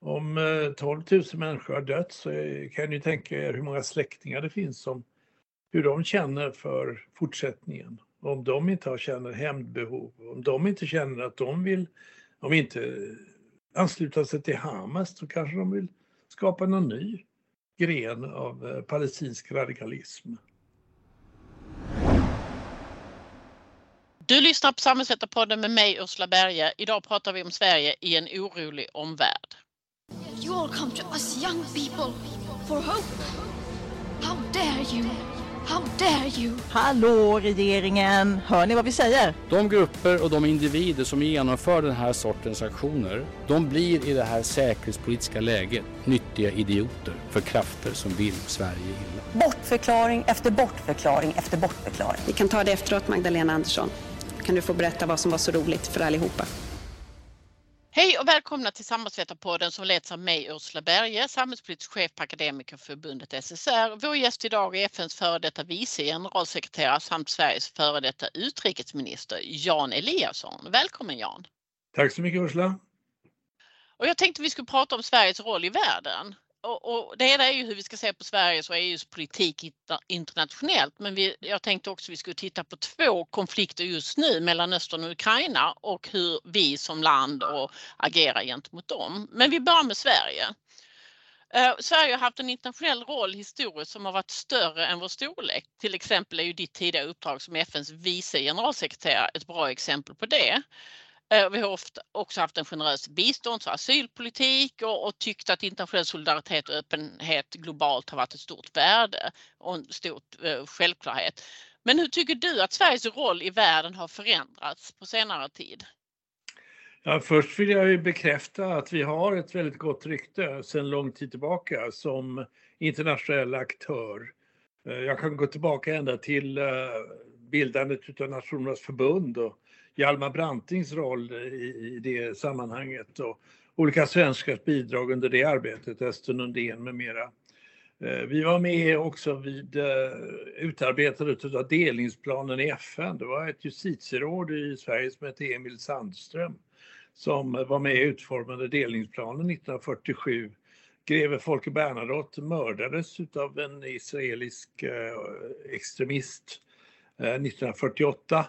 Om eh, 12 000 människor har dött så kan ni tänka er hur många släktingar det finns som hur de känner för fortsättningen. Om de inte har känner hämndbehov, om de inte känner att de vill, om inte ansluta sig till Hamas så kanske de vill skapa någon ny gren av eh, palestinsk radikalism. Du lyssnar på Samhällsvetarpodden med mig Ursula Berge. Idag pratar vi om Sverige i en orolig omvärld. You all come to us young people for hope. How dare you? How dare you? Hallå regeringen! Hör ni vad vi säger? De grupper och de individer som genomför den här sortens aktioner, de blir i det här säkerhetspolitiska läget nyttiga idioter för krafter som vill Sverige illa. Bortförklaring efter bortförklaring efter bortförklaring. Vi kan ta det efteråt Magdalena Andersson. Kan du få berätta vad som var så roligt för allihopa? Hej och välkomna till Samhällsvetarpodden som leds av mig Ursula Berge, samhällspolitisk chef på Akademikerförbundet SSR. Vår gäst idag är FNs före detta vice generalsekreterare samt Sveriges före detta utrikesminister Jan Eliasson. Välkommen Jan! Tack så mycket Ursula! Och jag tänkte vi skulle prata om Sveriges roll i världen och, och det ena är ju hur vi ska se på Sveriges och EUs politik internationellt. Men vi, jag tänkte också att vi skulle titta på två konflikter just nu, Mellanöstern och Ukraina och hur vi som land och agerar gentemot dem. Men vi börjar med Sverige. Eh, Sverige har haft en internationell roll historiskt som har varit större än vår storlek. Till exempel är ju ditt tidigare uppdrag som FNs vice generalsekreterare ett bra exempel på det. Eh, vi har ofta också haft en generös bistånds och asylpolitik och, och tyckt att internationell solidaritet och öppenhet globalt har varit ett stort värde och en stor eh, självklarhet. Men hur tycker du att Sveriges roll i världen har förändrats på senare tid? Ja, först vill jag ju bekräfta att vi har ett väldigt gott rykte sedan lång tid tillbaka som internationell aktör. Eh, jag kan gå tillbaka ända till eh, bildandet av Nationernas förbund och Hjalmar Brantings roll i, i det sammanhanget och olika svenskars bidrag under det arbetet, Östen Undén med mera. Eh, vi var med också vid eh, utarbetandet av delningsplanen i FN. Det var ett justitieråd i Sverige som hette Emil Sandström som var med och utformade delningsplanen 1947. Greve Folke Bernadotte mördades av en israelisk eh, extremist 1948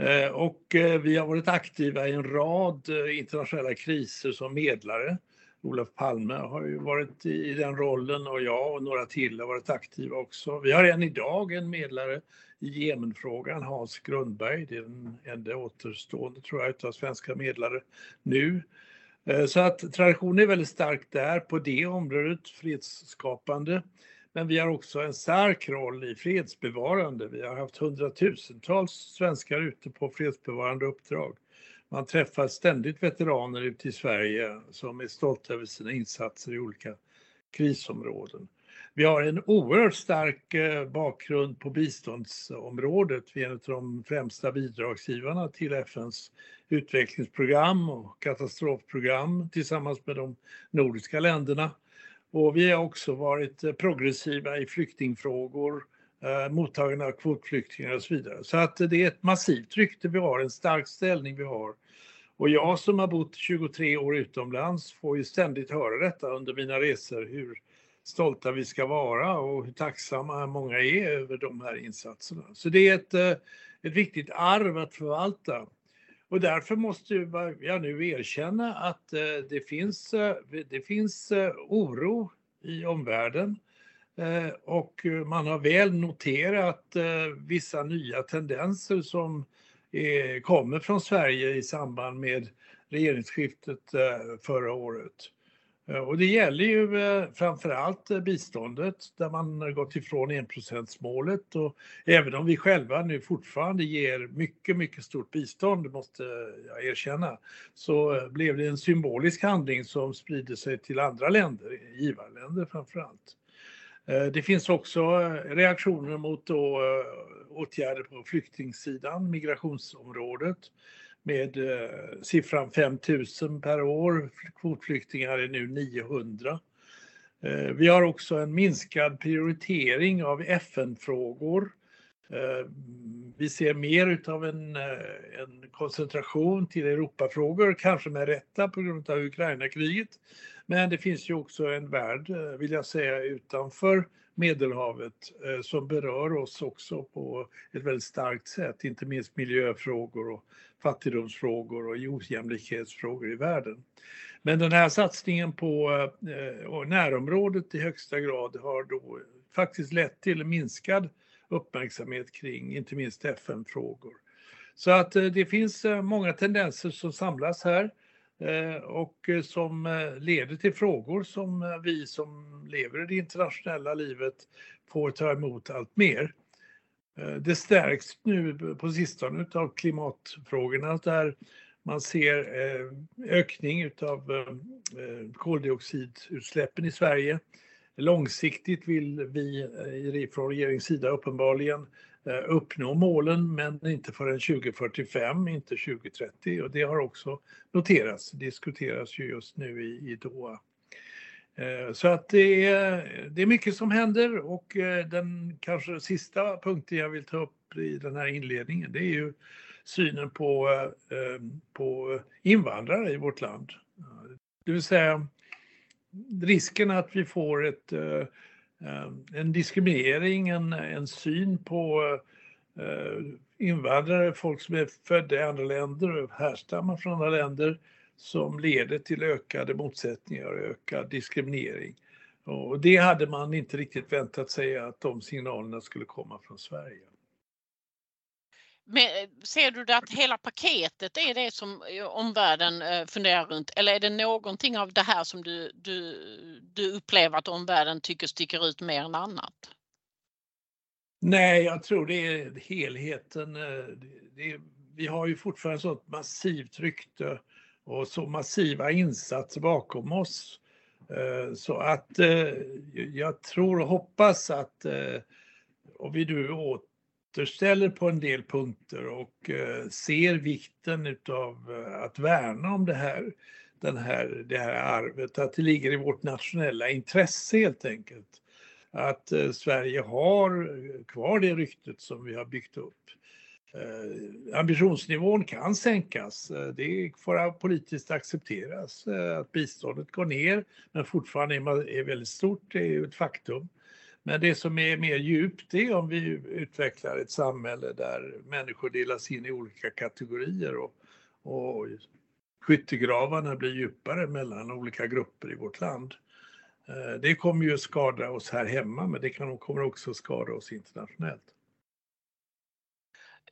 Eh, och eh, vi har varit aktiva i en rad eh, internationella kriser som medlare. Olof Palme har ju varit i den rollen och jag och några till har varit aktiva också. Vi har än idag en medlare i Jemenfrågan, Hans Grundberg. Det är den enda återstående, tror jag, av svenska medlare nu. Så att traditionen är väldigt stark där på det området, fredsskapande. Men vi har också en stark roll i fredsbevarande. Vi har haft hundratusentals svenskar ute på fredsbevarande uppdrag. Man träffar ständigt veteraner ute i Sverige som är stolta över sina insatser i olika krisområden. Vi har en oerhört stark eh, bakgrund på biståndsområdet. Vi är en av de främsta bidragsgivarna till FNs utvecklingsprogram och katastrofprogram tillsammans med de nordiska länderna. Och vi har också varit eh, progressiva i flyktingfrågor, eh, mottagande av kvotflyktingar och så vidare. Så att det är ett massivt rykte vi har, en stark ställning vi har. Och jag som har bott 23 år utomlands får ju ständigt höra detta under mina resor, hur stolta vi ska vara och hur tacksamma många är över de här insatserna. Så det är ett, eh, ett viktigt arv att förvalta. Och därför måste jag nu erkänna att eh, det finns, eh, det finns eh, oro i omvärlden och man har väl noterat vissa nya tendenser som kommer från Sverige i samband med regeringsskiftet förra året. Eh, och det gäller ju eh, framförallt eh, biståndet där man har gått ifrån enprocentsmålet och även om vi själva nu fortfarande ger mycket, mycket stort bistånd, måste jag erkänna, så blev det en symbolisk handling som sprider sig till andra länder, givarländer framförallt. Det finns också reaktioner mot då, åtgärder på flyktingsidan, migrationsområdet med eh, siffran 5000 per år. Kvotflyktingar är nu 900. Eh, vi har också en minskad prioritering av FN-frågor eh, Vi ser mer utav en, eh, en koncentration till Europafrågor, kanske med rätta på grund av Ukraina-kriget. Men det finns ju också en värld, eh, vill jag säga, utanför Medelhavet eh, som berör oss också på ett väldigt starkt sätt, inte minst miljöfrågor och fattigdomsfrågor och ojämlikhetsfrågor i världen. Men den här satsningen på eh, närområdet i högsta grad har då faktiskt lett till minskad uppmärksamhet kring inte minst FN-frågor. Så att eh, det finns eh, många tendenser som samlas här Eh, och eh, som eh, leder till frågor som vi som lever i det internationella livet får ta emot allt mer. Det stärks nu på sistone av klimatfrågorna där man ser ökning utav koldioxidutsläppen i Sverige. Långsiktigt vill vi från regeringens sida uppenbarligen Eh, uppnå målen men inte förrän 2045, inte 2030 och det har också noterats, diskuteras ju just nu i, i Doha. Eh, så att det är, det är mycket som händer och eh, den kanske sista punkten jag vill ta upp i den här inledningen det är ju synen på, på invandrare i vårt land. Det vill säga risken att vi får ett, Ehm, en diskriminering, en, en syn på eh, invandrare, folk som är födda i andra länder och härstammar från andra länder som leder till ökade motsättningar och ökad diskriminering. Och det hade man inte riktigt väntat sig att de signalerna skulle komma från Sverige. Men eh, ser du det att hela paketet är det som eh, omvärlden eh, funderar runt eller är det någonting av det här som du, du, du upplever att omvärlden tycker sticker ut mer än annat? Nej, jag tror det är helheten. Det är, vi har ju fortfarande sånt massivt rykte och så massiva insatser bakom oss. Så att jag tror och hoppas att om vi nu åt återställer på en del punkter och eh, ser vikten utav eh, att värna om det här, den här, det här arvet, att det ligger i vårt nationella intresse helt enkelt. Att eh, Sverige har kvar det ryktet som vi har byggt upp. ambitionsnivån kan sänkas, det får politiskt accepteras att biståndet går ner men fortfarande är väldigt stort, det är ju ett faktum. Men det som är mer djupt är om vi utvecklar ett samhälle där människor delas in i olika kategorier och, och skyttegravarna blir djupare mellan olika grupper i vårt land. Eh, det kommer ju skada oss här hemma men det kommer också skada oss internationellt.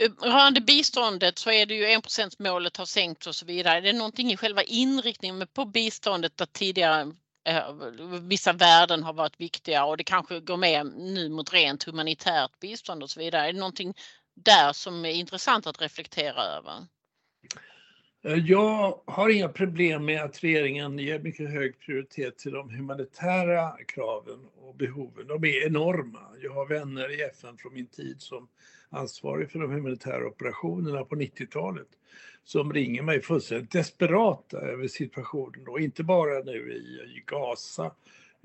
Eh, rörande biståndet så är det ju 1% målet har sänkts och så vidare. Är det någonting i själva inriktningen på biståndet där tidigare Eh, vissa värden har varit viktiga och det kanske går med nu mot rent humanitärt bistånd och så vidare. Är det någonting där som är intressant att reflektera över? Eh, jag har inga problem med att regeringen ger mycket hög prioritet till de humanitära kraven och behoven. De är enorma. Jag har vänner i FN från min tid som ansvarig för de humanitära operationerna på 90-talet som ringer mig fullständigt desperata över situationen och inte bara nu i, Gaza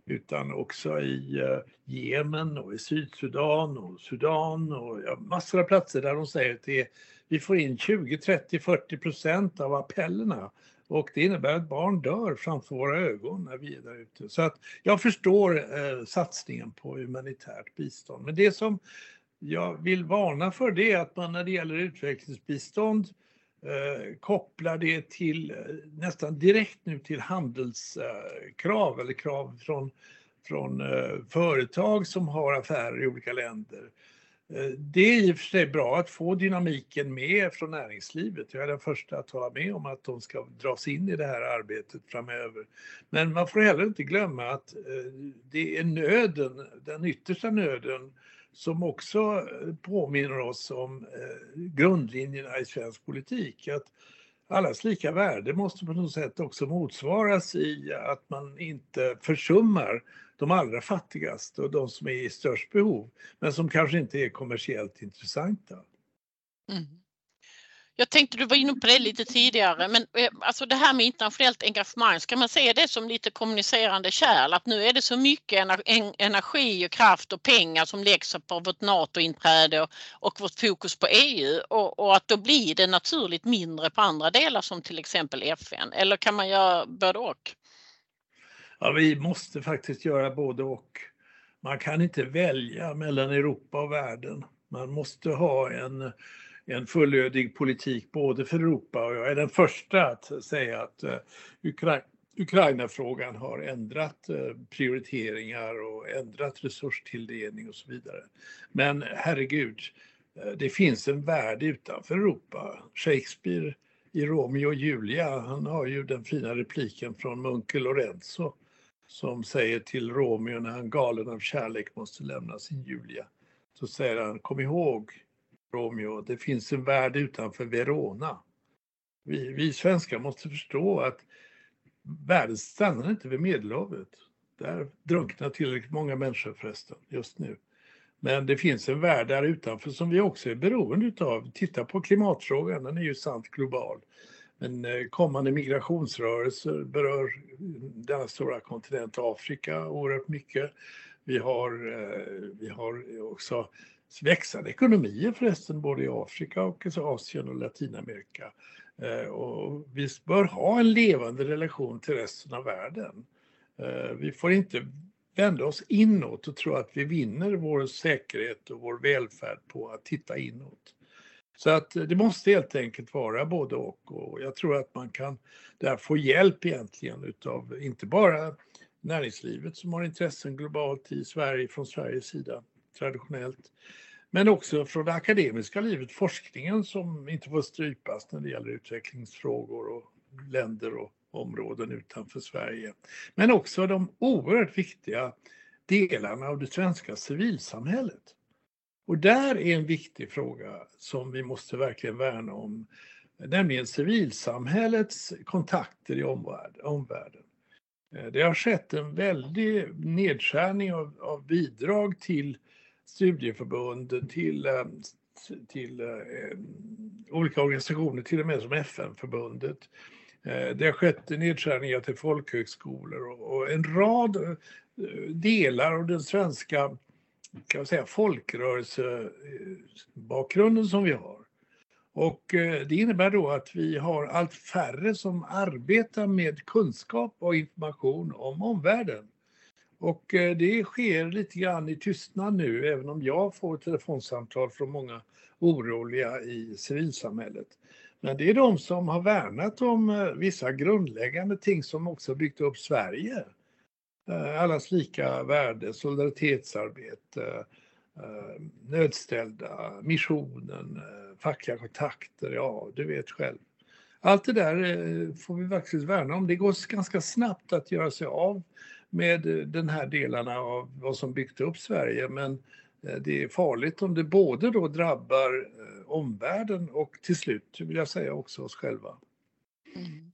utan också i uh, Jemen och i Sydsudan och Sudan och ja, massor av platser där de säger att det vi får in 20, 30, 40 procent av appellerna och det innebär att barn dör framför våra ögon när vi är där ute. Så att jag förstår eh, satsningen på humanitärt bistånd. Men det som jag vill varna för det är att man när det gäller utvecklingsbistånd eh, kopplar det till eh, nästan direkt nu till handelskrav eller krav från, från eh, företag som har affärer i olika länder. Eh, det är i och för sig bra att få dynamiken med från näringslivet. Jag är den första att hålla med om att de ska dras in i det här arbetet framöver. Men man får heller inte glömma att det är nöden, den yttersta nöden som också eh, påminner oss om eh, grundlinjerna i svensk politik. Att allas lika värde måste på något sätt också motsvaras i att man inte försummar de allra fattigaste och de som är i störst behov, men som kanske inte är kommersiellt intressanta. Mm. Jag tänkte, du var inne på det lite tidigare, men eh, alltså det här med internationellt engagemang, ska man se det som lite kommunicerande kärl? Att nu är det så mycket energi och kraft och pengar som läggs på vårt NATO-inträde och, och vårt fokus på EU och, och, att då blir det naturligt mindre på andra delar som till exempel FN. Eller kan man göra både och? Ja, vi måste faktiskt göra både och. Man kan inte välja mellan Europa och världen. Man måste ha en en fullödig politik både för Europa och jag är den första att säga att eh, Ukra Ukraina-frågan har ändrat eh, prioriteringar och ändrat resurstilldelning och så vidare. Men herregud, eh, det finns en värld utanför Europa. Shakespeare i Romeo och Julia, han har ju den fina repliken från Munke Lorenzo som säger till Romeo när han galen av kärlek måste lämna sin Julia. Så säger han, kom ihåg Romeo, det finns en värld utanför Verona. Vi, vi svenskar måste förstå att världen stannar inte vid Medelhavet. Där drunknar tillräckligt många människor förresten just nu. Men det finns en värld där utanför som vi också är beroende utav. Titta på klimatfrågan, den är ju sant global. Men eh, kommande migrationsrörelser berör denna stora kontinent Afrika oerhört mycket. Vi har, eh, vi har också växande ekonomier förresten, både i Afrika och Asien och Latinamerika. Eh, och vi bör ha en levande relation till resten av världen. Eh, vi får inte vända oss inåt och tro att vi vinner vår säkerhet och vår välfärd på att titta inåt. Så att det måste helt enkelt vara både och och jag tror att man kan där få hjälp egentligen utav inte bara näringslivet som har intressen globalt i Sverige från Sveriges sida traditionellt men också från det akademiska livet, forskningen som inte får strypas när det gäller utvecklingsfrågor och länder och områden utanför Sverige. Men också de oerhört viktiga delarna av det svenska civilsamhället. Och där är en viktig fråga som vi måste verkligen värna om, nämligen civilsamhällets kontakter i omvärlden. Eh, det har skett en väldig nedskärning av, av bidrag till studieförbund, till, eh, till eh, eh, olika organisationer, till och med som FN-förbundet. Eh, det har skett nedskärningar till folkhögskolor och, och en rad eh, delar av den svenska kan jag säga, folkrörelsebakgrunden som vi har. Och det innebär då att vi har allt färre som arbetar med kunskap och information om omvärlden. Och eh, det sker lite grann i tystnad nu, även om jag får telefonsamtal från många oroliga i civilsamhället. Men det är de som har värnat om eh, vissa grundläggande ting som också byggt upp Sverige. Eh, allas lika värde, solidaritetsarbete, nödställda, missionen, fackliga kontakter, ja du vet själv. Allt det där får vi faktiskt värna om. Det går ganska snabbt att göra sig av med eh, den här delarna av vad som byggt upp Sverige. Men eh, det är farligt om det både då drabbar eh, omvärlden och till slut vill jag säga också oss själva. Mm.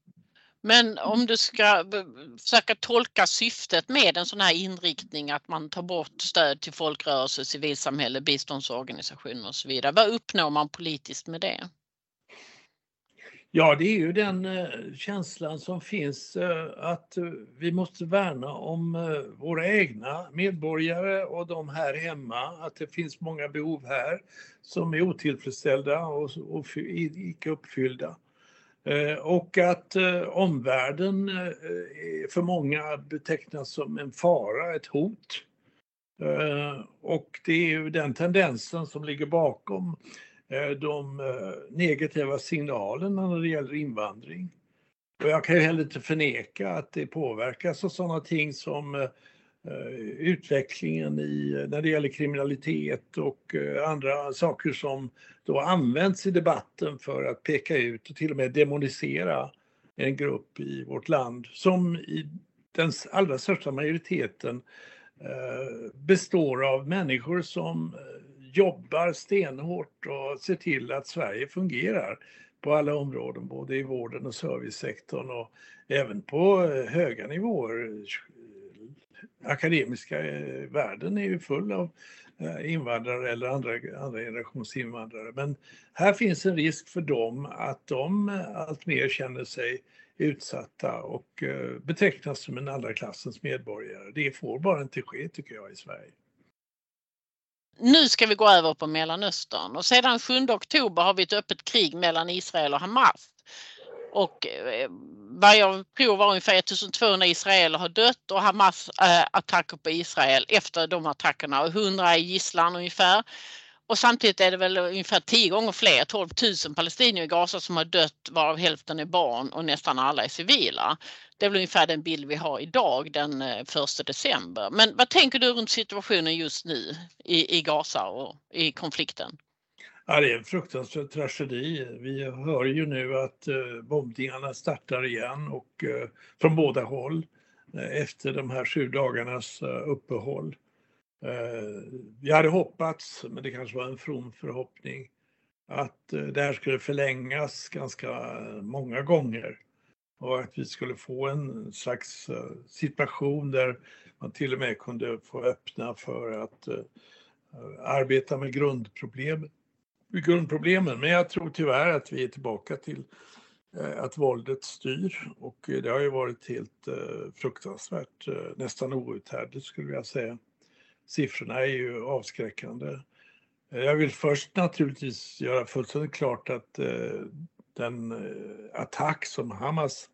Men om du ska försöka tolka syftet med en sån här inriktning att man tar bort stöd till folkrörelser, civilsamhälle, biståndsorganisationer och så vidare. Vad uppnår man politiskt med det? Ja, det är ju den eh, känslan som finns eh, att eh, vi måste värna om våra egna medborgare och de här hemma, att det finns många behov här som är otillfredsställda och, och icke uppfyllda. Och att omvärlden för många betecknas som en fara, ett hot. Och det är ju den tendensen som ligger bakom Eh, de eh, negativa signalerna när det gäller invandring. Och jag kan ju heller inte förneka att det påverkas av sådana ting som eh, utvecklingen i, när det gäller kriminalitet och andra saker som då används i debatten för att peka ut och till och med demonisera en grupp i vårt land som i den allra största majoriteten består av människor som jobbar stenhårt och ser till att Sverige fungerar på alla områden, både i vården och servicesektorn och även på eh, höga nivåer. Akademiska eh, världen är ju full av eh, invandrare eller andra, andra generations invandrare. Men här finns en risk för dem att de alltmer känner sig utsatta och betecknas som en andra klassens medborgare. Det får bara inte ske tycker jag i Sverige nu ska vi gå över på Mellanöstern och sedan 7 oktober har vi ett öppet krig mellan Israel och Hamas. Och vad jag tror var ungefär 1200 israeler har dött och Hamas eh, attacker på Israel efter de attackerna och 100 är gisslan ungefär. Och samtidigt är det väl ungefär 10 gånger fler, 12 000 palestinier i Gaza som har dött varav hälften är barn och nästan alla är civila. Det är väl ungefär den bild vi har idag den eh, 1 december. Men vad tänker du runt situationen just nu i, i Gaza och i konflikten? Ja, det är en fruktansvärd tragedi. Vi hör ju nu att eh, bombningarna startar igen och eh, från båda håll eh, efter de här sju dagarnas eh, uppehåll. Vi hade hoppats, men det kanske var en from förhoppning, att det här skulle förlängas ganska många gånger och att vi skulle få en slags eh, situation där man till och med kunde få öppna för att eh, arbeta med grundproblem, grundproblemen. Men jag tror tyvärr att vi är tillbaka till eh, att våldet styr och det har ju varit helt fruktansvärt, nästan outhärdligt skulle jag säga. Siffrorna är ju avskräckande. Jag vill först naturligtvis göra fullständigt klart att den eh, attack som Hamas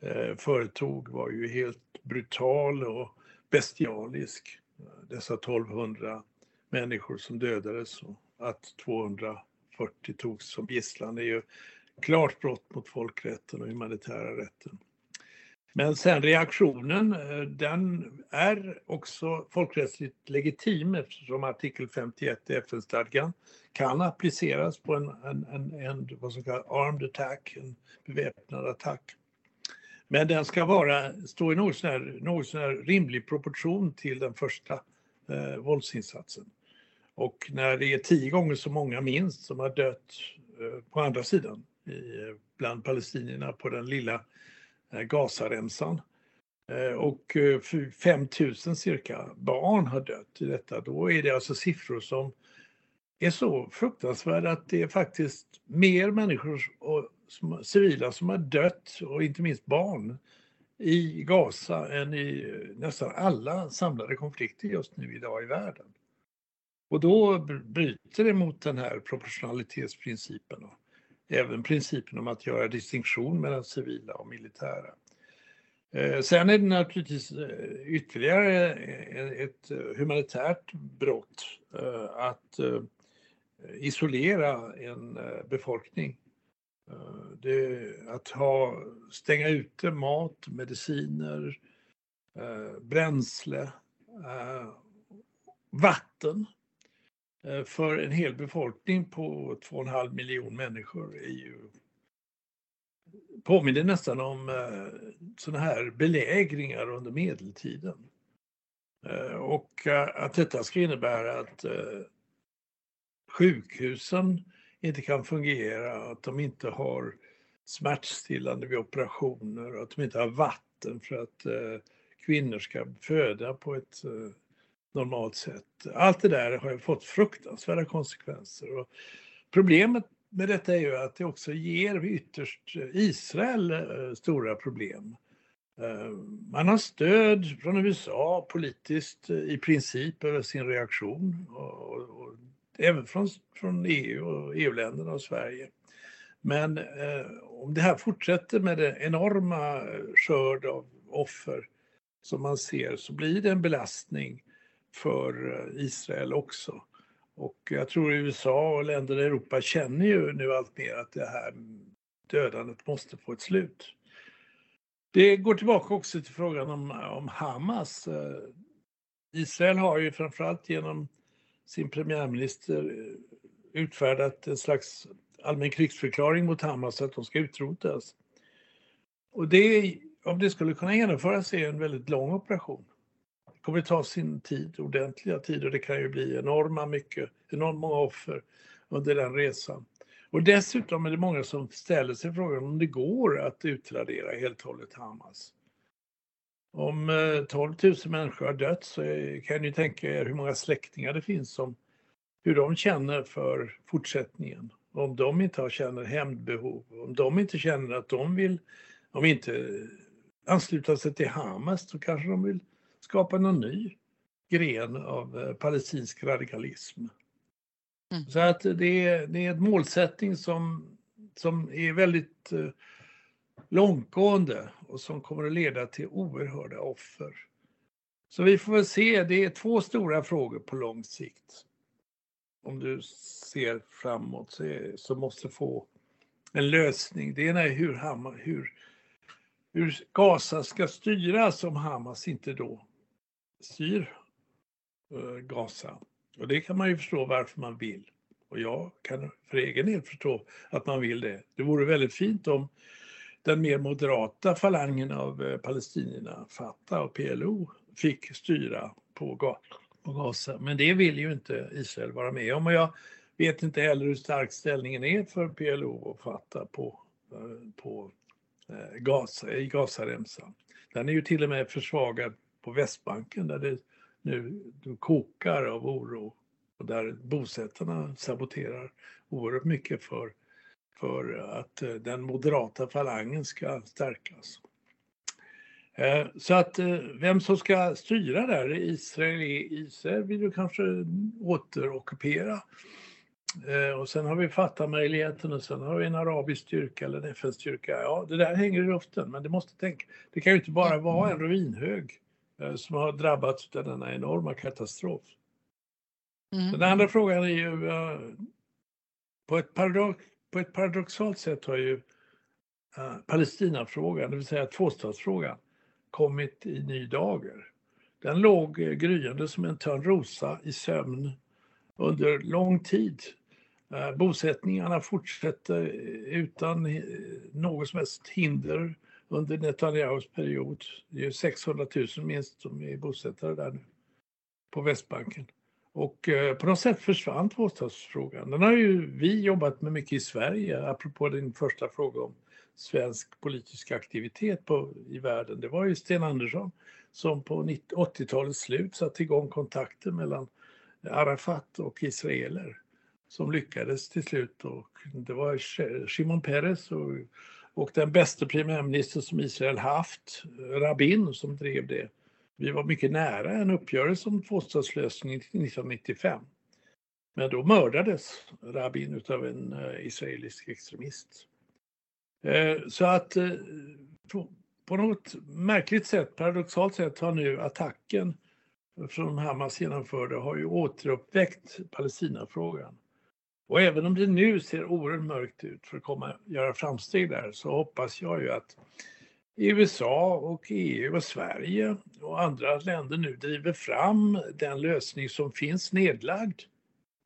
eh, företog var ju helt brutal och bestialisk. Dessa 1200 människor som dödades och att 240 togs som gisslan är ju klart brott mot folkrätten och humanitära rätten. Men sen reaktionen, eh, den är också folkrättsligt legitim eftersom artikel 51 i FN-stadgan kan appliceras på en, en, en, en vad som kallas armed attack, en beväpnad attack. Men den ska vara, stå i något sån här, något sån här rimlig proportion till den första eh, våldsinsatsen. Och när det är tio gånger så många minst som har dött eh, på andra sidan, i, eh, bland palestinierna på den lilla Eh, Gazaremsan, eh, och 5000 eh, cirka barn har dött i detta, då är det alltså siffror som är så fruktansvärda att det är faktiskt mer människor och civila som har dött och inte minst barn i Gaza än i eh, nästan alla samlade konflikter just nu idag i världen. Och då bryter det mot den här proportionalitetsprincipen och även principen om att göra distinktion mellan civila och militära. Eh, sen är det naturligtvis eh, ytterligare eh, ett humanitärt brott att isolera en befolkning. Det, att ha, stänga ute mat, mediciner, bränsle, vatten Eh, för en hel befolkning på 2,5 miljon människor är ju påminner nästan om eh, sådana här belägringar under medeltiden. Eh, och att detta ska innebära att sjukhusen inte kan fungera, att de inte har smärtstillande vid operationer, att de inte har vatten för att kvinnor ska föda på ett normalt sätt. Allt det där har ju fått fruktansvärda konsekvenser. Och problemet med detta är ju att det också ger ytterst eh, Israel eh, stora problem. Eh, man har stöd från USA politiskt i princip över sin reaktion och, och även från, från EU och EU-länderna och Sverige. Men eh, om det här fortsätter med den enorma skörd av offer som man ser så blir det en belastning för eh, Israel också. Och jag tror USA och länder i Europa känner ju nu allt mer att det här dödandet måste få ett slut. Det går tillbaka också till frågan om, om Hamas. Eh, Israel har ju framförallt genom sin premiärminister eh, utfärdat en slags allmän krigsförklaring mot Hamas att de ska utrotas. Och det, om det skulle kunna genomföras är en väldigt lång operation. Det kommer att ta sin tid, ordentliga tid och det kan ju bli enorma mycket, enormt många offer under den resan. Och dessutom är det många som ställer sig frågan om det går att utradera helt och hållet Hamas. om eh, 12 000 människor har dött så kan ni tänka er hur många släktingar det finns som hur de känner för fortsättningen. Om de inte känner hämndbehov, om de inte känner att de vill, om inte ansluta sig till Hamas så kanske de vill skapa någon ny gren av eh, palestinsk radikalism. Mm. Så att det är, det är en målsättning som, som är väldigt eh, långtgående och som kommer att leda till oerhörda offer. Så vi får väl se, det är två stora frågor på lång sikt. Om du ser framåt så, är, så måste få en lösning. Det ena är hur, Hamas, hur, hur Gaza ska styras om Hamas inte då styr eh, Gaza. Och det kan man ju förstå varför man vill. Och jag kan för egen del förstå att man vill det. Det vore väldigt fint om den mer moderata falangen av eh, palestinierna, Fatah och PLO, fick styra på, Gaza. Men det vill ju inte Israel vara med om och jag vet inte heller hur stark ställningen är för PLO och Fatah på, eh, på Gaza, i Gazaremsan. Den är ju till och med försvagad på Västbanken där det nu kokar av oro och där bosättarna saboterar oerhört mycket för för att eh, den moderata falangen ska stärkas. Eh, så att eh, vem som ska styra där, Israel, Israel vill ju kanske återockupera. Och sen har vi Fatah-möjligheten och sen har vi en arabisk styrka eller en FN-styrka. Ja, det där hänger i luften, men det måste tänka. Det kan ju inte bara vara en ruinhög som har drabbats av denna enorma katastrof. Mm. Den andra frågan är ju på ett paradox, på ett paradoxalt sätt har ju uh, Palestinafrågan, det vill säga tvåstatsfrågan, kommit i ny dager. Den låg uh, gryende som en törnrosa i sömn under lång tid. Uh, bosättningarna fortsätter utan något som helst hinder under Netanyahus period. Det är 600 000 minst som är bosättare där nu på Västbanken. Och eh, på något sätt försvann tvåstatsfrågan. Den har ju vi jobbat med mycket i Sverige, apropå din första fråga om svensk politisk aktivitet på, i världen. Det var ju Sten Andersson som på 80-talets slut satte igång kontakter mellan Arafat och israeler som lyckades till slut. Och det var Shimon Peres och, och den bästa premiärminister som Israel haft, Rabin, som drev det. Vi var mycket nära en uppgörelse om tvåstatslösning 1995. Men då mördades Rabin av en eh, israelisk extremist. Eh, så att eh, på något märkligt sätt, paradoxalt sätt, har nu attacken från Hamas genomförde har ju återuppväckt Palestinafrågan. Och även om det nu ser oerhört mörkt ut för att komma, göra framsteg där så hoppas jag ju att USA och EU och Sverige och andra länder nu driver fram den lösning som finns nedlagd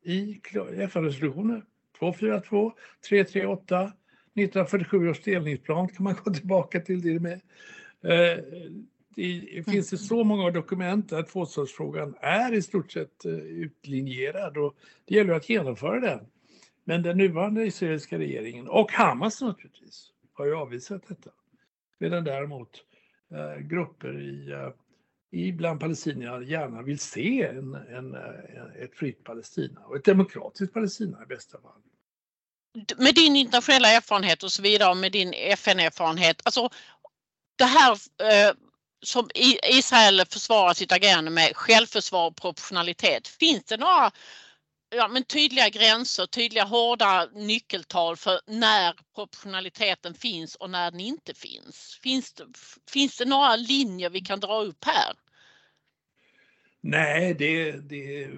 i FN-resolutioner 242, 338, 1947 års delningsplan kan man gå tillbaka till det med. Eh, det finns det så många dokument att tvåstatsfrågan är i stort sett eh, utlinjerad och det gäller att genomföra den. Men den nuvarande israeliska regeringen och Hamas naturligtvis har ju avvisat detta. Medan däremot eh, grupper i, eh, i bland palestinierna gärna vill se en, en, eh, ett fritt Palestina och ett demokratiskt Palestina i bästa fall. Med din internationella erfarenhet och så vidare med din FN-erfarenhet, alltså det här eh, som Israel försvarar sitt agerande med självförsvar och proportionalitet. Finns det några ja, men tydliga gränser, tydliga hårda nyckeltal för när proportionaliteten finns och när den inte finns. Finns det, finns det några linjer vi kan dra upp här? Nej, det, det,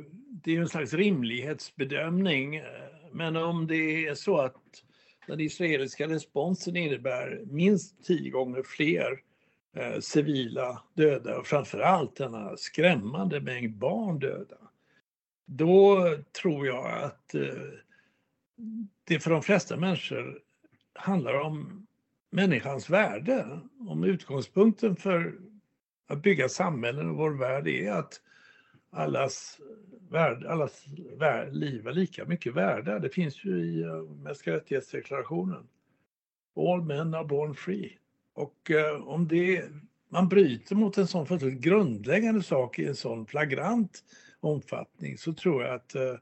det är en slags rimlighetsbedömning. Men om det är så att den israeliska responsen innebär minst tio gånger fler eh, civila döda och framförallt denna skrämmande mängd barn döda då tror jag att eh, det för de flesta människor handlar om människans värde. Om utgångspunkten för att bygga samhällen och vår värld är att allas, värld, allas värld, liv är lika mycket värda. Det finns ju i eh, mänskliga rättighetsdeklarationen. All men are born free. Och eh, om det man bryter mot en sån fullständigt grundläggande sak i en sån flagrant omfattning så tror jag att eh,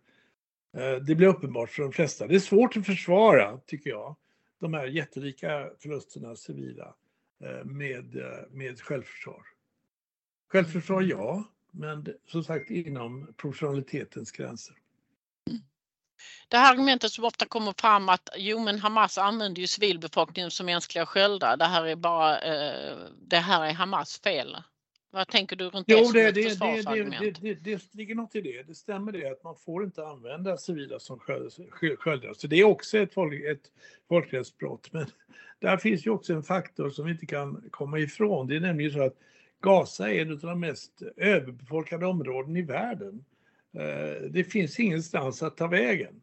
eh, det blir uppenbart för de flesta. Det är svårt att försvara, tycker jag, de här jättelika förlusterna civila med, med självförsvar. Självförsvar ja, men som sagt inom proportionalitetens gränser. Det här argumentet som ofta kommer fram att jo men Hamas använder ju civilbefolkningen som mänskliga sköldar. Det här är bara eh, det här är Hamas fel. Vad tänker du runt jo, det som det, ett det, försvarsargument? det, det, det, det ligger något i det. Det stämmer det att man får inte använda civila som sköldar. Så det är också ett, folk, ett folkrättsbrott. Men där finns ju också en faktor som vi inte kan komma ifrån. Det är nämligen så att Gaza är ett av de mest överbefolkade områden i världen. Eh, det finns ingenstans att ta vägen.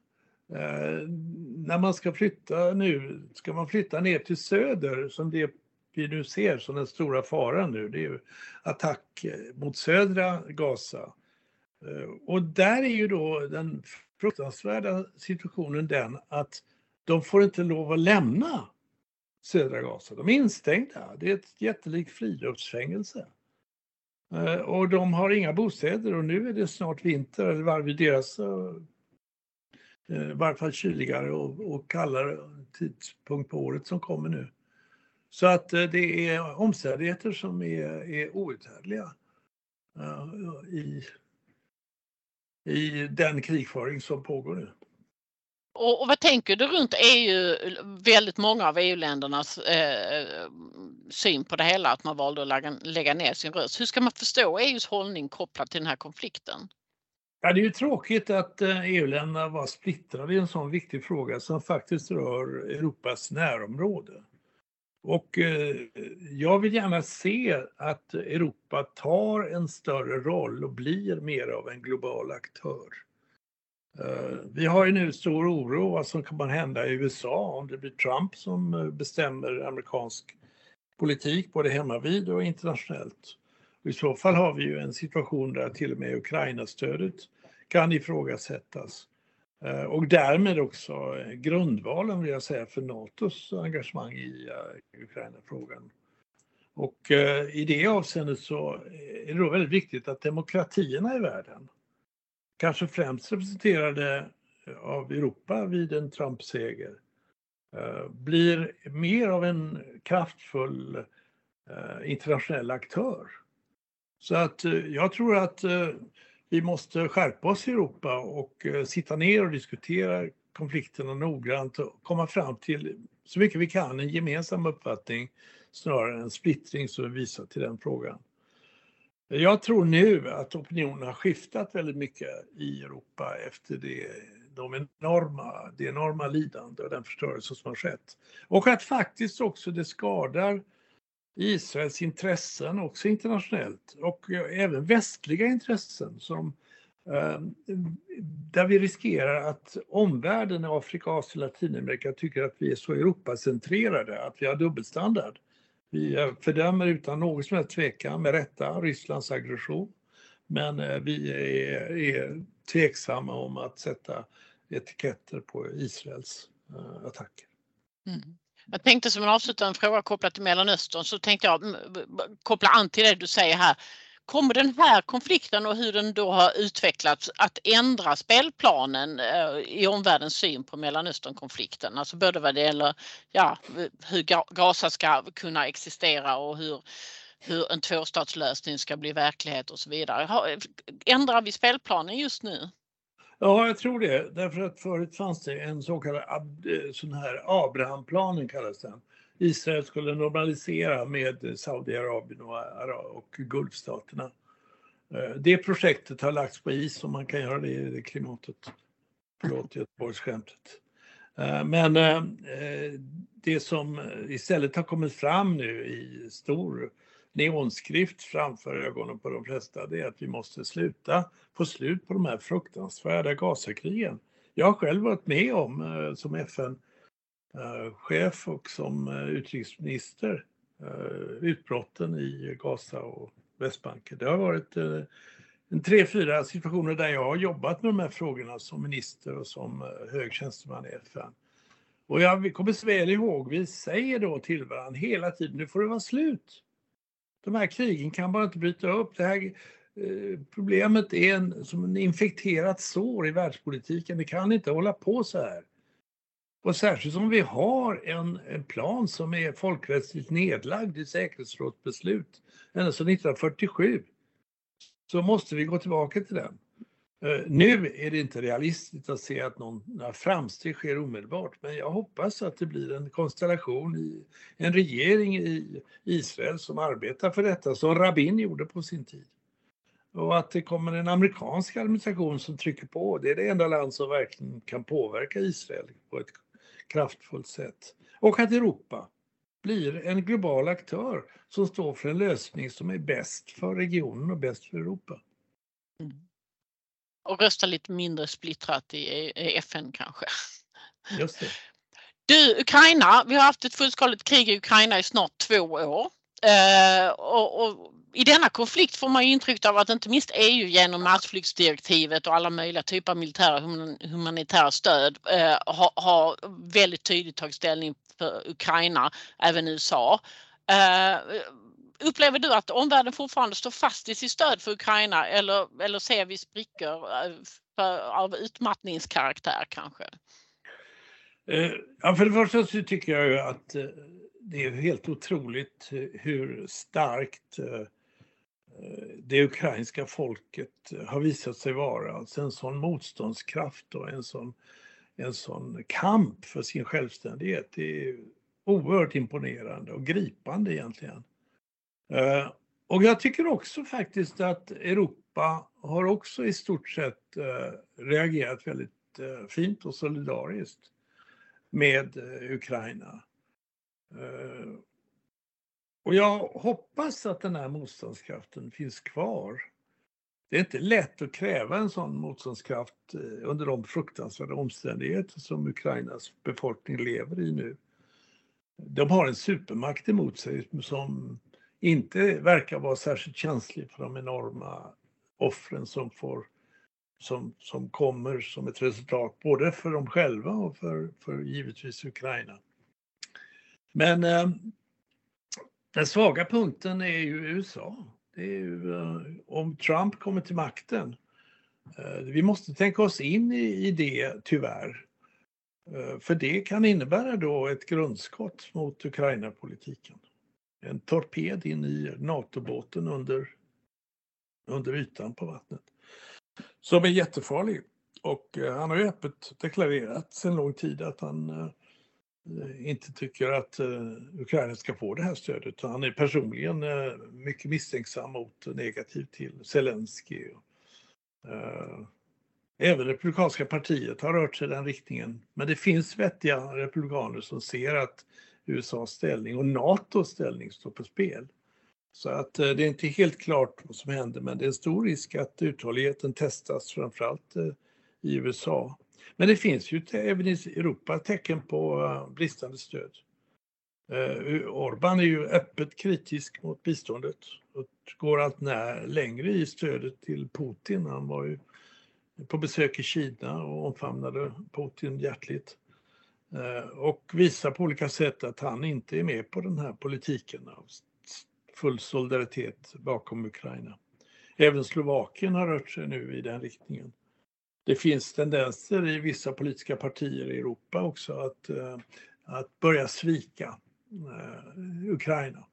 Eh, när man ska flytta nu, ska man flytta ner till söder som det vi nu ser som den stora faran nu, det är ju attack mot södra Gaza. Eh, och där är ju då den fruktansvärda situationen den att de får inte lov att lämna södra Gaza. De är instängda. Det är ett jättelikt friluftsfängelse. Eh, och de har inga bostäder och nu är det snart vinter, eller varje deras eh, eh, i varje fall kyligare och, och kallare tidpunkt på året som kommer nu. Så att det är omständigheter som är, är outhärdliga uh, i, i den krigföring som pågår nu. Och, och, vad tänker du runt EU, väldigt många av EU-ländernas eh, syn på det hela, att man valde att lägga, lägga ner sin röst. Hur ska man förstå EUs hållning kopplat till den här konflikten? Ja, det är ju tråkigt att eh, e EU-länderna var splittrade i en sån viktig fråga som faktiskt rör Europas närområde. Och eh, jag vill gärna se att Europa tar en större roll och blir mer av en global aktör. Eh, vi har ju nu stor oro vad som kommer hända i USA om det blir Trump som eh, bestämmer amerikansk politik både hemmavid och internationellt. Och I så fall har vi ju en situation där till och med Ukraina-stödet kan ifrågasättas. Eh, och därmed också grundvalen vill jag säga för NATOs engagemang i Ukraina-frågan. Och i det avseendet så är det då väldigt viktigt att demokratierna i världen, kanske främst representerade eh, av Europa vid en Trump-seger, eh, blir mer av en kraftfull eh, internationell aktör. Så att jag tror att vi måste skärpa oss i Europa och sitta ner och diskutera konflikterna noggrant och komma fram till så mycket vi kan en gemensam uppfattning snarare än splittring som vi visar till den frågan. Jag tror nu att opinionen har skiftat väldigt mycket i Europa efter det, de enorma, det enorma lidande och den förstörelse som har skett. Och att faktiskt också det skadar Israels intressen också internationellt och eh, även västliga intressen som ehm, där vi riskerar att omvärlden, Afrika, Asien, Latinamerika tycker att vi är så Europacentrerade, att vi har dubbelstandard. Vi eh, fördömer utan någon som helst tvekan, med rätta, Rysslands aggression. Men eh, vi är, är tveksamma om att sätta etiketter på Israels eh, attacker. Mm. Jag tänkte som en avslutande fråga kopplat till Mellanöstern så tänkte jag koppla an till det du säger här. Kommer den här konflikten och hur den då har utvecklats att ändra spelplanen eh, i omvärldens syn på Mellanösternkonflikten? Alltså både vad det gäller ja, hur Gaza ska kunna existera och hur, hur en tvåstatslösning ska bli verklighet och så vidare. Ändrar vi spelplanen just nu? Ja, jag tror det. Därför att förut fanns det en så kallad eh, sån här Abrahamplanen kallas den. Israel skulle normalisera med Saudiarabien och, och Gulfstaterna. Eh, det projektet har lagts på is och man kan göra det i det klimatet. Förlåt Göteborgsskämtet. Eh, men det som istället har kommit fram nu i stor neonskrift framför ögonen på de flesta, det är att vi måste sluta, få slut på de här fruktansvärda Gazakrigen. Jag har själv varit med om eh, som Eh, chef och som eh, utrikesminister eh, utbrotten i Gaza och Västbanken. Det har varit eh, en tre, fyra situationer där jag har jobbat med de här frågorna som minister och som eh, hög tjänsteman i FN. Och jag kommer så väl ihåg, vi säger då till varandra hela tiden, nu får det vara slut. De här krigen kan bara inte bryta upp. Det här eh, problemet är en, som en infekterat sår i världspolitiken. Det kan inte hålla på så här. Och särskilt som vi har en, en plan som är folkrättsligt nedlagd i säkerhetsrådsbeslut ända sedan 1947 så måste vi gå tillbaka till den. Eh, nu är det inte realistiskt att se att någon, några framsteg sker omedelbart, men jag hoppas att det blir en konstellation i en regering i Israel som arbetar för detta, som Rabin gjorde på sin tid. Och att det kommer en amerikansk administration som trycker på. Det är det enda land som verkligen kan påverka Israel på ett kraftfullt sätt. Och att Europa blir en global aktör som står för en lösning som är bäst för regionen och bäst för Europa. Mm. Och rösta lite mindre splittrat i FN kanske. Just det. Du, Ukraina, vi har haft ett fullskaligt krig i Ukraina i snart två år. Uh, och, och, i denna konflikt får man ju av att inte minst EU genom massflyktsdirektivet och alla möjliga typer av militära humanitära stöd eh, har, har väldigt tydligt tagit ställning för Ukraina, även USA. Eh, upplever du att omvärlden fortfarande står fast i sitt stöd för Ukraina eller, eller ser vi sprickor eh, för, av utmattningskaraktär kanske? Eh, ja, för det första så tycker jag ju att eh, det är helt otroligt hur starkt eh, Eh, det ukrainska folket eh, har visat sig vara. Alltså en sån motståndskraft och en sån, en sån kamp för sin självständighet. Det är oerhört imponerande och gripande egentligen. Eh, och jag tycker också faktiskt att Europa har också i stort sett reagerat väldigt fint och solidariskt med Ukraina. Och jag hoppas att den här motståndskraften finns kvar. Det är inte lätt att kräva en sån motståndskraft eh, under de fruktansvärda omständigheter som Ukrainas befolkning lever i nu. De har en supermakt emot sig som inte verkar vara särskilt känslig för de enorma offren som, får, som, som kommer som ett resultat både för dem själva och för, för givetvis Ukraina. Men eh, den svaga punkten är ju USA. Det är ju, eh, om Trump kommer till makten. Eh, vi måste tänka oss in i, det, tyvärr. Eh, för det kan innebära då ett grundskott mot Ukraina-politiken. En torped in i NATO-båten under, under ytan på vattnet. Som är jättefarlig. Och han har ju öppet deklarerat sedan lång tid att han Eh, inte tycker att eh, Ukraina ska få det här stödet. Han är personligen eh, mycket misstänksam mot och negativ till Zelensky. Eh, även Republikanska partiet har rört sig i den riktningen. Men det finns vettiga republikaner som ser att USAs ställning och NATOs ställning står på spel. Så att det är inte helt klart vad som händer men det är en stor risk att uthålligheten testas framförallt i USA. Men det finns ju även i Europa tecken på eh, bristande stöd. Uh, Orban är ju öppet kritisk mot biståndet och går allt när, längre i stödet till Putin. Han var ju på besök i Kina och omfamnade Putin hjärtligt. Uh, och visar på olika sätt att han inte är med på den här politiken av full solidaritet bakom Ukraina. Även Slovakien har rört sig nu i den riktningen det finns tendenser i vissa politiska partier i Europa också att, eh, att börja svika eh, Ukraina.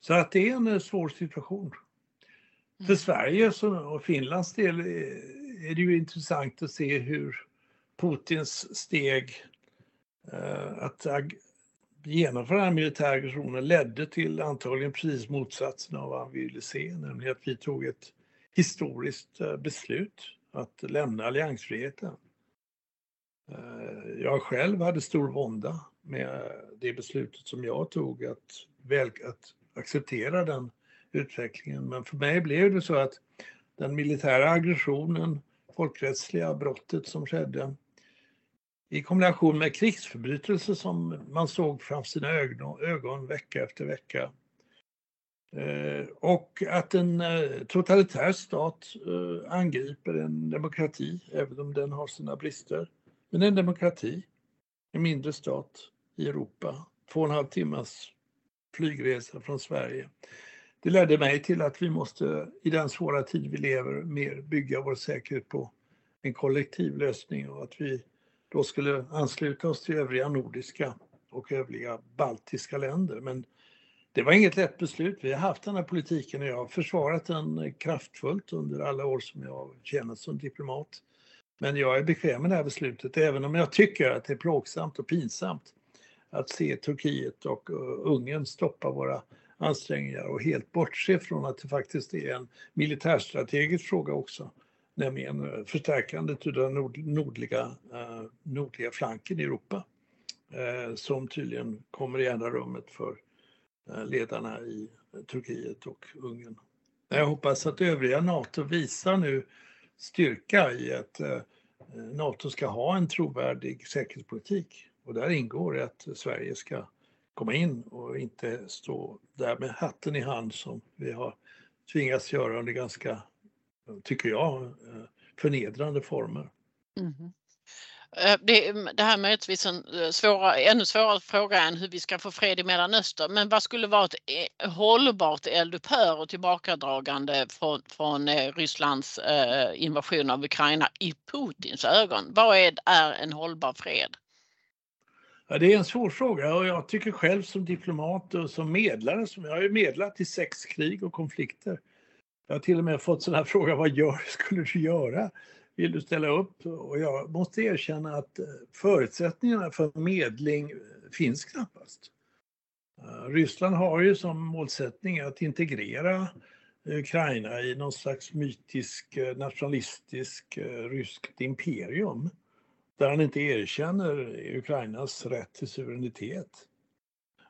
Så att det är en eh, svår situation. För mm. Sverige och Finlands del är det ju intressant att se hur Putins steg att genomföra den militära aggressionen ledde till antagligen precis motsatsen av vad han ville se, nämligen att vi tog ett historiskt beslut att lämna alliansfriheten. Eh, jag själv hade stor vånda med det beslutet som jag tog att, väl, att acceptera den utvecklingen. Men för mig blev det så att den militära aggressionen, folkrättsliga brottet som skedde i kombination med krigsförbrytelser som man såg framför sina ögon, ögon vecka efter vecka Eh, och att en eh, totalitär stat eh, angriper en demokrati, även om den har sina brister. Men en demokrati, en mindre stat i Europa, två och en halv timmas flygresa från Sverige. Det ledde mig till att vi måste i den svåra tid vi lever mer bygga vår säkerhet på en kollektiv lösning och att vi då skulle ansluta oss till övriga nordiska och övriga baltiska länder. Men det var inget lätt beslut. Vi har haft den här politiken och jag har försvarat den kraftfullt under alla år som jag har tjänat som diplomat. Men jag är bekväm med det här beslutet, även om jag tycker att det är plågsamt och pinsamt att se Turkiet och eh, Ungern stoppa våra ansträngningar och helt bortse från att det faktiskt är en militärstrategisk fråga också, nämligen eh, förstärkandet av den nordliga, eh, nordliga flanken i Europa som tydligen kommer i andra rummet för Eh, ledarna i Turkiet och Ungern. Jag hoppas att övriga NATO visar nu styrka i att eh, NATO ska ha en trovärdig säkerhetspolitik. Och där ingår att Sverige ska komma in och inte stå där med hatten i hand som vi har tvingats göra under ganska, tycker jag, eh, förnedrande former. Mm. Eh, det, det här är möjligtvis en eh, svåra, ännu svårare fråga än hur vi ska få fred i Mellanöstern. Men vad skulle vara ett eh, hållbart eldupphör och tillbakadragande från, från Rysslands invasion av Ukraina i Putins ögon? Vad är, är en hållbar fred? Ja, det är en svår fråga och jag tycker själv som diplomat och som medlare, som jag har ju medlat i sex krig och konflikter. Jag har till och med fått sådana här frågor, vad gör, skulle du göra? Vill du ställa upp? Och jag måste erkänna att eh, förutsättningarna för medling finns knappast. Eh, Ryssland har ju som målsättning att integrera Ukraina i någon slags mytisk eh, nationalistisk ryskt imperium där han inte erkänner Ukrainas rätt till suveränitet.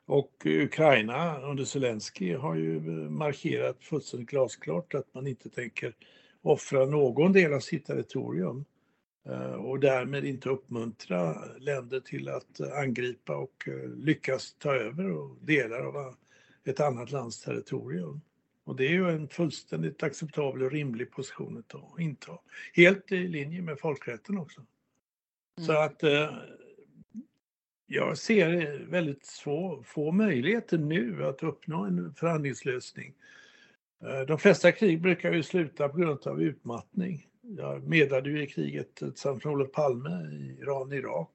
Och Ukraina under Zelensky har ju markerat fullständigt glasklart att man inte tänker offra någon del av sitt territorium eh, och därmed inte uppmuntra länder till att angripa och eh, lyckas ta över delar av ett annat lands territorium. Och det är ju en fullständigt acceptabel och rimlig position att inta. Helt i linje med folkrätten också. Mm. Så att eh, jag ser väldigt få, få möjligheter nu att uppnå en förhandlingslösning Eh, Eh, de flesta krig brukar ju sluta på grund av utmattning. Jag medlade ju i kriget tillsammans med Olof Palme i Iran-Irak.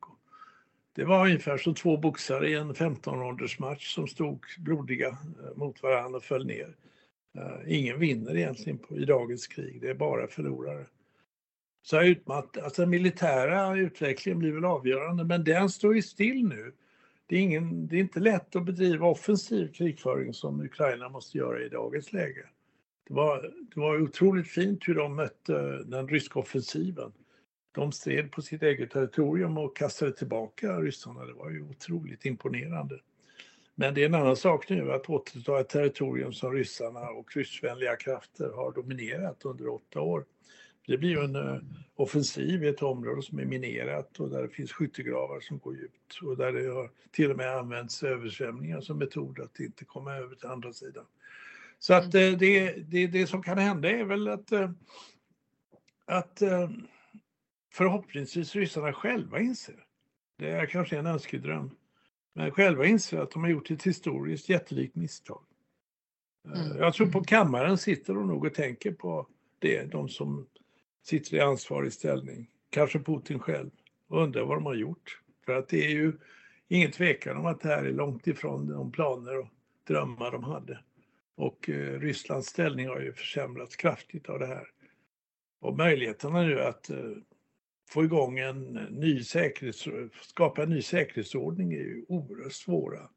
Det var ungefär som två boxare i en 15-ronders match som stod blodiga eh, mot varandra och föll ner. Eh, ingen vinner egentligen på, i dagens krig, det är bara förlorare. Så utmatt, alltså den militära utvecklingen blir väl avgörande, men den står ju still nu. Det är, ingen, det är inte lätt att bedriva offensiv krigföring som Ukraina måste göra i dagens läge. Det var, det var otroligt fint hur de mötte den ryska offensiven. De stred på sitt eget territorium och kastade tillbaka ryssarna. Det var ju otroligt imponerande. Men det är en annan sak nu att återta ett territorium som ryssarna och ryssvänliga krafter har dominerat under åtta år. Det blir ju en uh, offensiv i ett område som är minerat och där det finns skyttegravar som går djupt och där det har till och med använts översvämningar som metod att inte komma över till andra sidan. Så att mm. Eh, det, det, det som kan hända är väl att, eh, att eh, förhoppningsvis ryssarna själva inser, det är kanske en önskedröm, men själva inser att de har gjort ett historiskt jättelikt misstag. Mm. Jag tror på kammaren sitter de nog och tänker på det, de som sitter i ansvarig ställning, kanske Putin själv, och undrar vad de har gjort. För att det är ju ingen tvekan om att det här är långt ifrån de planer och drömmar de hade. Och eh, Rysslands ställning har ju försämrats kraftigt av det här. Och möjligheterna nu att eh, få igång en ny säkerhets, skapa en ny säkerhetsordning är ju oerhört svåra.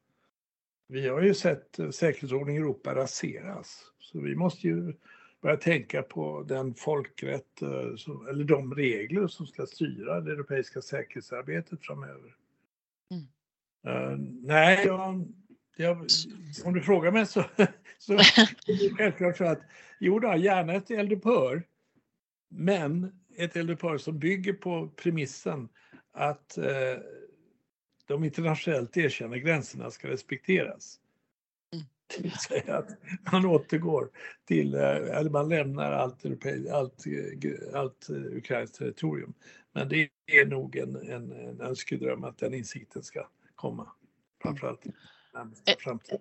Vi har ju sett eh, säkerhetsordningen i Europa raseras. Så vi måste ju börja tänka på den folkrätt, eller de regler som ska styra det europeiska säkerhetsarbetet framöver. Mm. Uh, nej, jag, jag, om du frågar mig så, så är det självklart så att jo då, gärna ett eldupphör. Men ett eldupphör som bygger på premissen att eh, de internationellt erkända gränserna ska respekteras. Det vill säga att man återgår till, eh, eller man lämnar allt, allt, eh, allt eh, ukrainskt territorium. Men det är nog en, en, en önskedröm att den insikten ska komma, framförallt närmaste framtiden.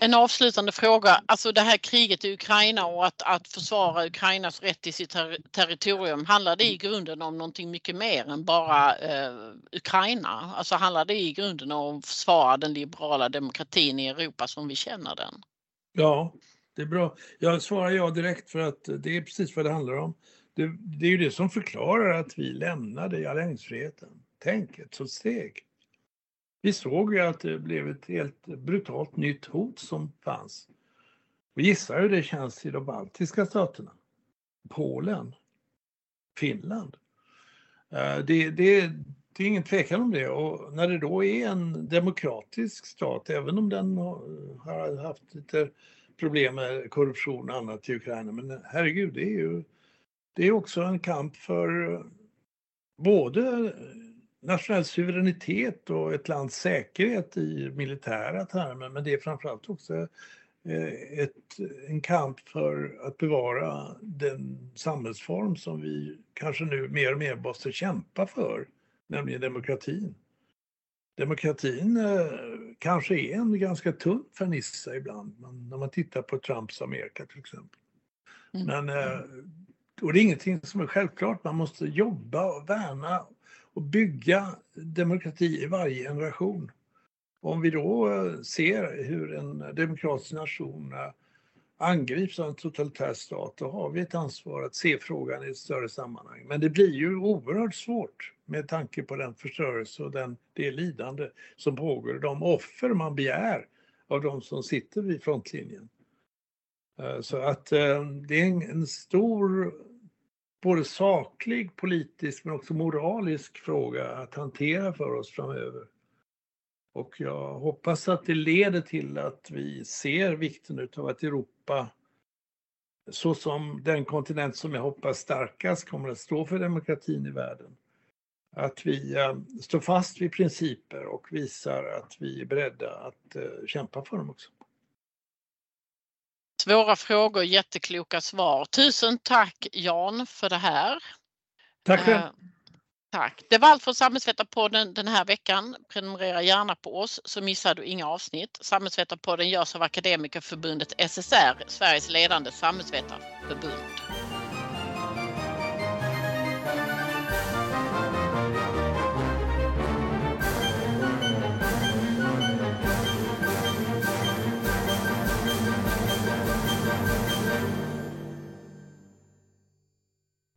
En avslutande fråga, alltså det här kriget i Ukraina och att, att försvara Ukrainas rätt till sitt ter territorium, handlar det i grunden om någonting mycket mer än bara eh, Ukraina? Alltså handlar det i grunden om att försvara den liberala demokratin i Europa som vi känner den? Ja, det är bra. Jag svarar ja direkt för att det är precis vad det handlar om. Det, det är ju det som förklarar att vi lämnade alliansfriheten. Tänk, ett sådant steg. Vi såg ju att det blev ett helt brutalt nytt hot som fanns. Och gissa hur det känns i de baltiska staterna. Polen, Finland. Eh, det, det, det är ingen tvekan om det och när det då är en demokratisk stat, även om den har haft lite problem med korruption och annat i Ukraina, men herregud, det är ju det är också en kamp för både nationell suveränitet och ett lands säkerhet i militära termer, men det är framförallt också eh, ett, en kamp för att bevara den samhällsform som vi kanske nu mer och mer måste kämpa för, nämligen demokratin. Demokratin eh, kanske är en ganska tunn fernissa ibland, när man tittar på Trumps Amerika till exempel. Mm. Men, eh, och det är ingenting som är självklart, man måste jobba och värna och bygga demokrati i varje generation. Om vi då eh, ser hur en demokratisk nation eh, angrips av en totalitär stat, då har vi ett ansvar att se frågan i ett större sammanhang. Men det blir ju oerhört svårt med tanke på den förstörelse och den, det lidande som pågår, de offer man begär av de som sitter vid frontlinjen. Eh, så att det är en stor både saklig, politisk men också moralisk fråga att hantera för oss framöver. Och jag hoppas att det leder till att vi ser vikten av att Europa så som den kontinent som jag hoppas starkast kommer att stå för demokratin i världen. Att vi eh, står fast vid principer och visar att vi är beredda att eh, kämpa för dem också. Svåra frågor, jättekloka svar. Tusen tack Jan för det här. Tack själv. Eh, tack. Det var allt från Samhällsvetarpodden den här veckan. Prenumerera gärna på oss så missar du inga avsnitt. Samhällsvetarpodden görs av Akademikerförbundet SSR, Sveriges ledande samhällsvetarförbund.